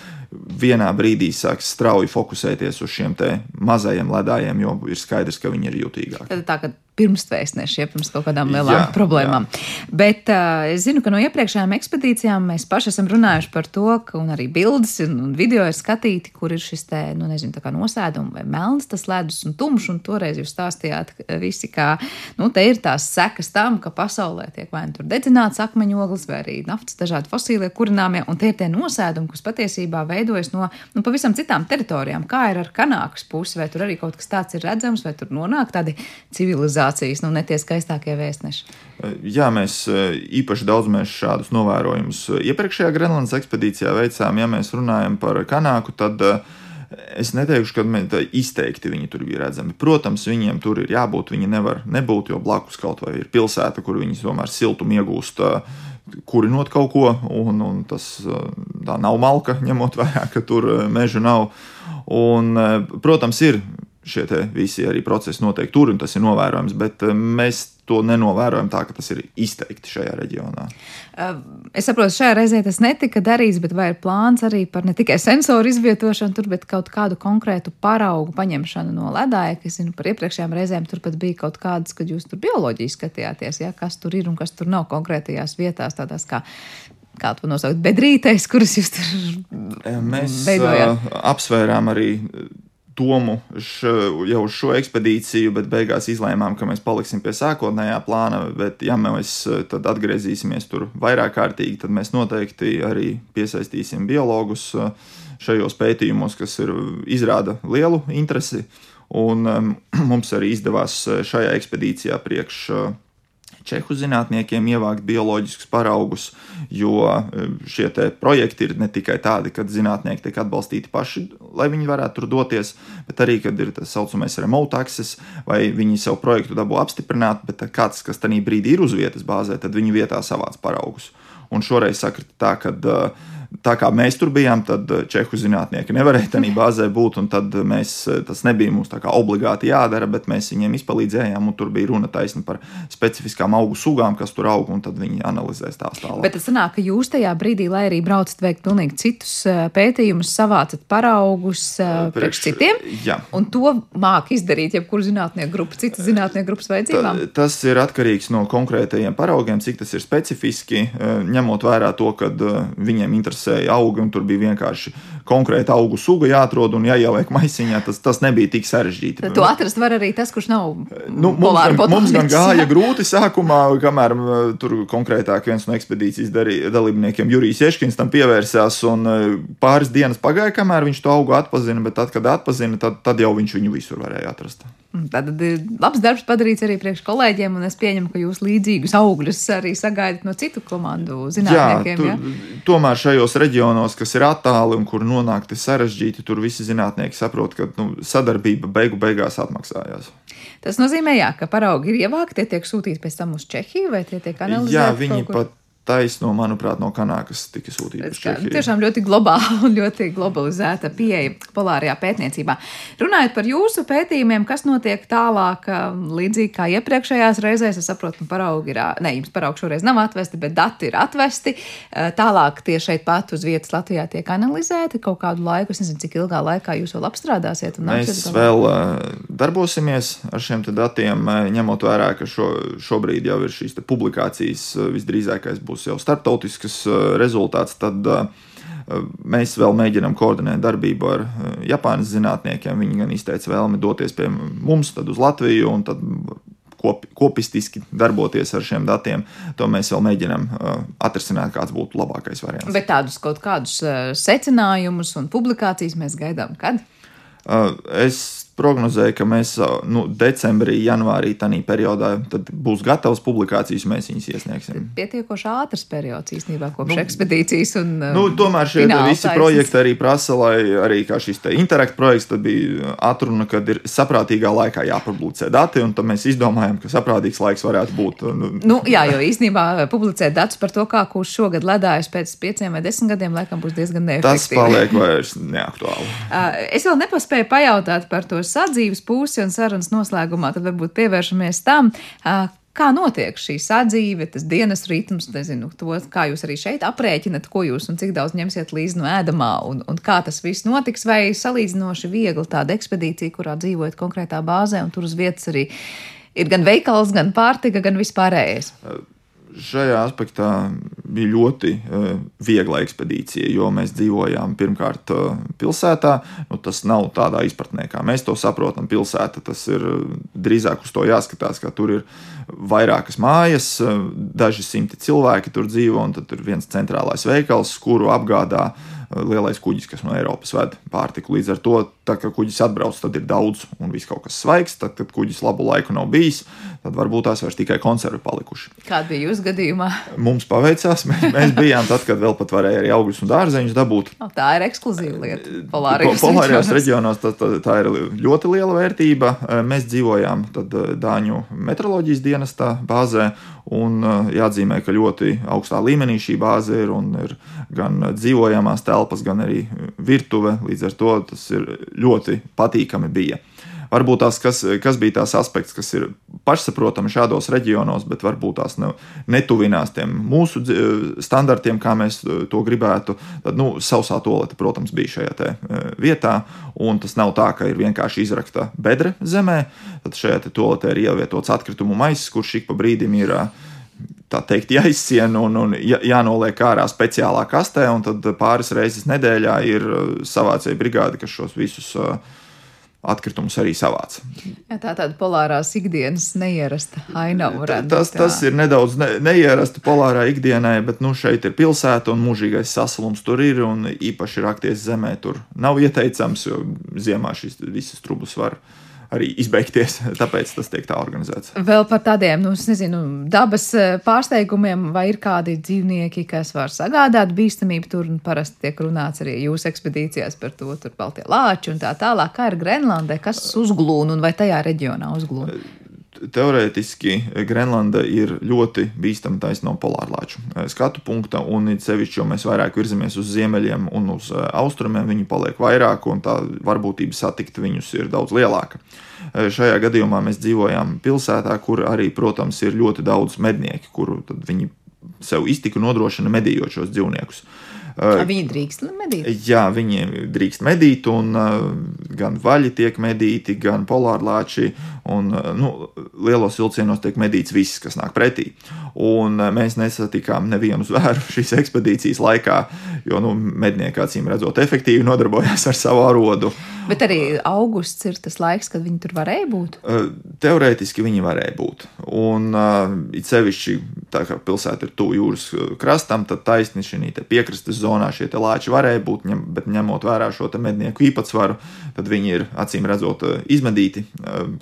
vienā brīdī sāks strauji fokusēties uz šiem mazajiem ledājiem, jo ir skaidrs, ka viņi ir jutīgāki. Tad tā, ka pirmsvēstneši, ja pirms kaut kādām lielām jā, problēmām. Jā. Bet uh, es zinu, ka no iepriekšējām ekspedīcijām mēs paši esam runājuši par to, ka arī bildes un, un video ir skatīti, kur ir šis te, nu, nezinu, tā kā nosēdums vai melns tas ledus un tumšs, un toreiz jūs stāstījāt visi, kā, nu, te ir tās sekas tam, ka pasaulē tiek vai nu tur dedzināts akmeņoglis vai arī naftas dažādi fosīlie kurināmie, un tie ir tie nosēdumi, kas patiesībā veidojas no, nu, pavisam citām teritorijām. Kā ir ar Kanākas pusi, vai tur arī kaut kas tāds ir redzams, vai tur nonāk tādi civilizācijas civilizācijas, nu, ne tie skaistākie vēstneši. Jā, mēs e, īpaši daudz mēs šādus novērojumus iepriekšējā Grenlandes ekspedīcijā veicām. Ja mēs runājam par kanāku, tad es neteikšu, ka izteikti viņi tur bija redzami. Protams, viņiem tur ir jābūt, viņi nevar nebūt, jo blakus kaut vai ir pilsēta, kur viņi tomēr siltumu iegūst kurinot kaut ko, un, un tas tā nav malka, ņemot vērā, ka tur meža nav. Un, protams, ir šie visi arī procesi notiek tur, un tas ir novērojams, bet eh, mēs to nenovērojam tā, ka tas ir izteikti šajā reģionā. Eh, es saprotu, šajā reizē tas netika darīts, bet vai ir plāns arī par ne tikai sensoru izvietošanu tur, bet kaut kādu konkrētu paraugu paņemšanu no ledāja, kas, zinu, par iepriekšējām reizēm tur pat bija kaut kādas, kad jūs tur bioloģiski skatījāties, ja, kas tur ir un kas tur nav konkrētajās vietās, tādās kā kā to nosaukt, bedrītēs, kuras jūs tur Mēs veidojāt. Uh, apsvērām arī domu š, jau uz šo ekspedīciju, bet beigās izlēmām, ka mēs paliksim pie sākotnējā plāna. Bet, ja mēs tad atgriezīsimies tur vairāk kārtīgi, tad mēs noteikti arī piesaistīsim biologus eh, šajos pētījumos, kas ir, izrāda lielu interesi. Un um, mums arī izdevās eh, šajā ekspedīcijā priekš uh, čehu zinātniekiem ievākt bioloģiskus paraugus, jo e, šie projekti ir ne tikai tādi, ka zinātnieki tiek atbalstīti paši, lai viņi varētu tur doties, bet arī, kad ir tas saucamais remote access, vai viņi savu projektu dabū apstiprināt, bet kāds, kas tajā brīdī ir uz vietas bāzē, tad viņi vietā savāc paraugus. Un šoreiz sakrita tā, ka uh, tā kā mēs tur bijām, tad eh, čehu zinātnieki nevarēja tajā bāzē būt. Tad mēs, eh, tas nebija mums obligāti jādara, bet mēs viņiem izpalīdzējām. Tur bija runa taisni par specifiskām augu sugām, kas tur aug, un tad viņi analizēs tās tālāk. Bet tas sanāk, ka jūs tajā brīdī, lai arī braucat veikt pilnīgi citus eh, pētījumus, savācat paraugus priekš, priekš citiem. Jā. Un to māk izdarīt jebkura zinātnieku grupa, citas zinātnieku grupas vajadzībām. Ta, tas ir atkarīgs no konkrētajiem paraugiem, cik tas ir specifiski, ņemot vērā to, ka viņiem interesē interesēja augi, un tur bija vienkārši konkrēta augu suga jāatrod un jāieliek maisiņā. Tas, tas nebija tik sarežģīti. To atrast var arī tas, kurš nav. Nu, mums, gan, mums gan gāja grūti sākumā, kamēr tur konkrētāk viens no ekspedīcijas dalībniekiem, Jurijs Ieškins, tam pievērsās. Pāris dienas pagāja, kamēr viņš to augu atpazina, bet tad, kad atpazina, tad, tad jau viņš viņu visur varēja atrast. Tad ir labs darbs padarīts arī priekš kolēģiem, un es pieņemu, ka jūs līdzīgus augļus arī sagaidat no citu komandu zinātniekiem. Jā, tu, ja? Tomēr šajos reģionos, kas ir attāli un kur nonākt ir sarežģīti, tur visi zinātnieki saprot, ka nu, sadarbība beigu beigās atmaksājās. Tas nozīmē, jā, ka paraugi ir ievākti, tie tiek sūtīti pēc tam uz Čehiju vai tie tiek analizēti? Jā, viņi pat taisno, manuprāt, no Kanākas tika sūtīta uz Čehiju. Tiešām ļoti globāla un ļoti globalizēta pieeja polārajā pētniecībā. Runājot par jūsu pētījumiem, kas notiek tālāk, līdzīgi kā iepriekšējās reizēs, es saprotu, paraugi ir, ne, jums paraugi šoreiz nav atvesti, bet dati ir atvesti. Tālāk tie šeit pat uz vietas Latvijā tiek analizēti kaut kādu laiku. Es nezinu, cik ilgā laikā jūs vēl apstrādāsiet. Mēs vēl darbosimies ar šiem datiem, ņemot vērā, ka šo, šobrīd jau ir šīs publikācijas visdrīzākais būs būs jau starptautisks uh, rezultāts, tad uh, mēs vēl mēģinām koordinēt darbību ar uh, Japānas zinātniekiem. Viņi gan izteica vēlmi doties pie mums, tad uz Latviju, un tad kop, kopistiski darboties ar šiem datiem. To mēs vēl mēģinām atrisināt, kāds būtu labākais variants. Bet tādus kaut kādus secinājumus un publikācijas mēs gaidām kad? Es prognozēju, ka mēs nu, decembrī, janvārī, tādā periodā būs gatavas publikācijas, mēs viņas iesniegsim. Pietiekoši ātrs periods īstenībā kopš nu, ekspedīcijas. Un, nu, tomēr šie visi taisnes. projekti arī prasa, lai arī šis interakts projekts bija atruna, kad ir saprātīgā laikā jāpublicē dati, un tad mēs izdomājam, ka saprātīgs laiks varētu būt. Nu, nu, jā, jo īstenībā publicēt datus par to, kā kurš šogad ledājas pēc pieciem vai desmit gadiem, laikam būs diezgan neefektīvi. Tas paliek vairs neaktuāli. es vēl nepaspēju pajautāt par to sadzīves pusi un sarunas noslēgumā, tad varbūt pievēršamies tam. Kā notiek šī sadzīve, tas dienas ritms, nezinu, to, kā jūs arī šeit aprēķinat, ko jūs un cik daudz ņemsiet līdzi no ēdamā, un, un kā tas viss notiks, vai salīdzinoši viegli tāda ekspedīcija, kurā dzīvojat konkrētā bāzē, un tur uz vietas arī ir gan veikals, gan pārtika, gan vispārējais? Šajā aspektā bija ļoti uh, viegla ekspedīcija, jo mēs dzīvojām pirmkārt uh, pilsētā. Nu, tas nav tādā izpratnē, kā mēs to saprotam. Pilsēta tas ir drīzāk uz to jāskatās, ka tur ir vairākas mājas, daži simti cilvēki tur dzīvo, un tad ir viens centrālais veikals, kuru apgādā lielais kuģis, kas no Eiropas ved pārtiku. Līdz ar to, tā, kad kuģis atbrauc, tad ir daudz un viss kaut kas svaigs. Tad, kad kuģis labu laiku nav bijis, tad varbūt tās vairs tikai konservi palikuši. Kāda bija jūsu gadījumā? Mums paveicās. Mēs, mēs bijām tad, kad vēl pat varēja arī augļus un dārzeņus dabūt. O, tā ir ekskluzīva lieta. Polārajos, Polārajos reģionos tā, tā, tā ir ļoti liela vērtība. Mēs dzīvojām tad Dāņu meteoroloģijas dienestā bāzē. Un jāatzīmē, ka ļoti augstā līmenī šī bāze ir un ir gan dzīvojamās telpas, gan arī virtuve. Līdz ar to tas ir ļoti patīkami bija. Varbūt tās, kas, kas bija tās aspekts, kas ir pašsaprotami šādos reģionos, bet varbūt tās ne, netuvinās tiem mūsu standartiem, kā mēs to gribētu. Tad, nu, sausā tolete, protams, bija šajā e, vietā, un tas nav tā, ka ir vienkārši izrakta bedre zemē. Tad šajā toaletē ir ievietots atkritumu maisis, kurš ik pa brīdim ir ielikās tā teikt, jāizsien un, un jānoliek ārā speciālā kastē, un tad pāris reizes nedēļā ir uh, savācēja brigāde, kas šos visus uh, atkritumus arī savāc. Jā, tā tāda polārās ikdienas neierasta ainava. Tas, tas ir nedaudz ne, neierasta polārā ikdienai, bet nu, šeit ir pilsēta un mūžīgais sasalums tur ir, un īpaši rakties zemē tur nav ieteicams, jo ziemā šīs visas trubus var arī izbeigties. Tāpēc tas tiek tā organizēts. Vēl par tādiem, nu, nezinu, dabas eh, pārsteigumiem, vai ir kādi dzīvnieki, kas var sagādāt bīstamību tur, un parasti tiek runāts arī jūsu ekspedīcijās par to, tur baltie lāči un tā tālāk. Kā ir Grenlandē, kas uzglūna un vai tajā reģionā uzglūna? Teorētiski Grenlanda ir ļoti bīstama taisno polārlāču eh, skatu punkta, un it sevišķi, jo mēs vairāk virzamies uz ziemeļiem un uz eh, austrumiem, viņi paliek vairāk, un tā varbūtība satikt viņus ir daudz lielāka. Eh, šajā gadījumā mēs dzīvojām pilsētā, kur arī, protams, ir ļoti daudz mednieki, kuru viņi sev iztiku nodrošina medījot šos dzīvniekus. Uh, viņi drīkst medīt? Jā, viņi drīkst medīt, un uh, gan vaļi tiek medīti, gan polārlāči, un uh, nu, lielos vilcienos tiek medīts viss, kas nāk pretī. Un mēs nesatikām nevienu zvēru šīs ekspedīcijas laikā, jo nu, mednieki acīm redzot efektīvi nodarbojās ar savu arodu. Bet arī augusts ir tas laiks, kad viņi tur varēja būt? Teorētiski viņi varēja būt. Un it sevišķi tā kā pilsēta ir tuvu jūras krastam, tad taisni šī piekrastes zonā šie lāči varēja būt, bet ņemot vērā šo mednieku īpatsvaru, tad viņi ir acīm redzot izmedīti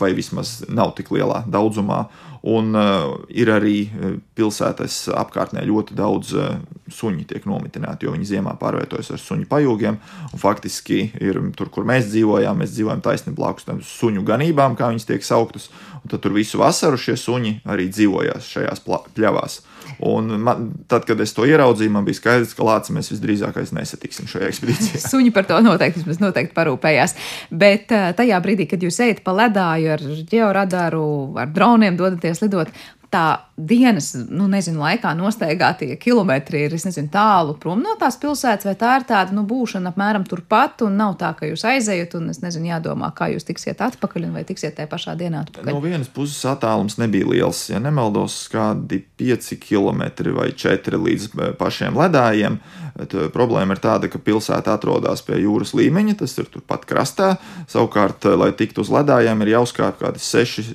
vai vismaz nav tik lielā daudzumā. Un uh, ir arī pilsētas apkārtnē ļoti daudz uh, suņi tiek nomitināti, jo viņi ziemā pārvietojas ar suņu pajūgiem. Faktiski ir tur, kur mēs dzīvojām, mēs dzīvojam taisni blakus tam suņu ganībām, kā viņas tiek sauktas. Tad tur visu vasaru šie suņi arī dzīvojās šajās pļavās. Un man, tad, kad es to ieraudzīju, man bija skaidrs, ka Lācis mēs visdrīzākais nesatiksim šajā ekspedīcijā. Suņi par to noteikti, noteikti parūpējās. Bet eh, tajā brīdī, kad jūs ejat pa ledāju ar georadaru, ar droniem dodaties lidot, tā dienas, nu, nezinu, laikā nostaigātie kilometri ir, nezinu, tālu prom no tās pilsētas, vai tā ir tāda, nu, būšana apmēram turpat, un nav tā, ka jūs aizejat, un, es nezinu, jādomā, kā jūs tiksiet atpakaļ, un vai tiksiet tajā pašā dienā atpakaļ. No vienas puses attālums nebija liels, ja nemaldos, kādi 5 km vai 4 līdz eh, pašiem ledājiem. Eh, problēma ir tāda, ka pilsēta atrodas pie jūras līmeņa, tas ir turpat krastā. Savukārt, eh, lai tiktu uz ledājiem, ir jāuzkāp kādi 6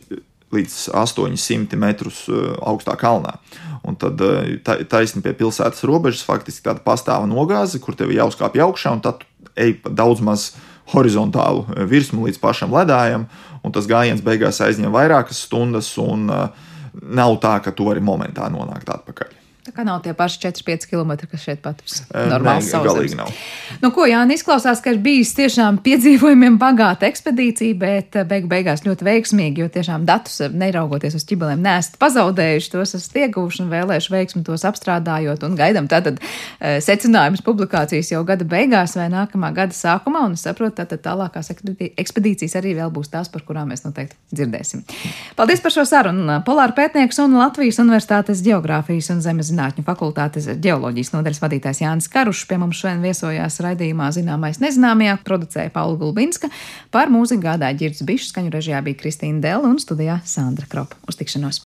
līdz 800 metrus uh, augstā kalnā. Un tad uh, taisni pie pilsētas robežas faktiski tāda pastāva nogāze, kur tev jāuzkāpj augšā, un tad ej pa daudz maz horizontālu uh, virsmu līdz pašam ledājam, un tas gājiens beigās aizņem vairākas stundas, un nav tā, ka tu vari momentā nonākt atpakaļ. Tā kā nav tie paši 4-5 km, kas šeit pat uz normālas saules. Nu, ko Jānis izklausās, ka ir bijis tiešām piedzīvojumiem bagāta ekspedīcija, bet beigu beigās ļoti veiksmīgi, jo tiešām datus, neraugoties uz ķibelēm, nesat pazaudējuši, tos esat ieguvuši un vēlējuši veiksmi tos apstrādājot un gaidam tātad secinājumus publikācijas jau gada beigās vai nākamā gada sākumā, un es saprotu, tātad tālākās ekspedīcijas arī vēl būs tās, par kurām mēs noteikti dzirdēsim. Paldies par šo sarunu. Polāra pētnieks un Latvijas Universitātes geogrāfijas un zemes zinātņu fakultātes ģeoloģijas nodaļas vadītājs Jānis Karušs pie mums šodien viesojās raidījumā Zināmais nezināmajā, producēja Paula Gulbinska, par mūziku gādāja Girds Bišs, skaņu režijā bija Kristīna Dela un studijā Sandra Kropa. Uz tikšanos!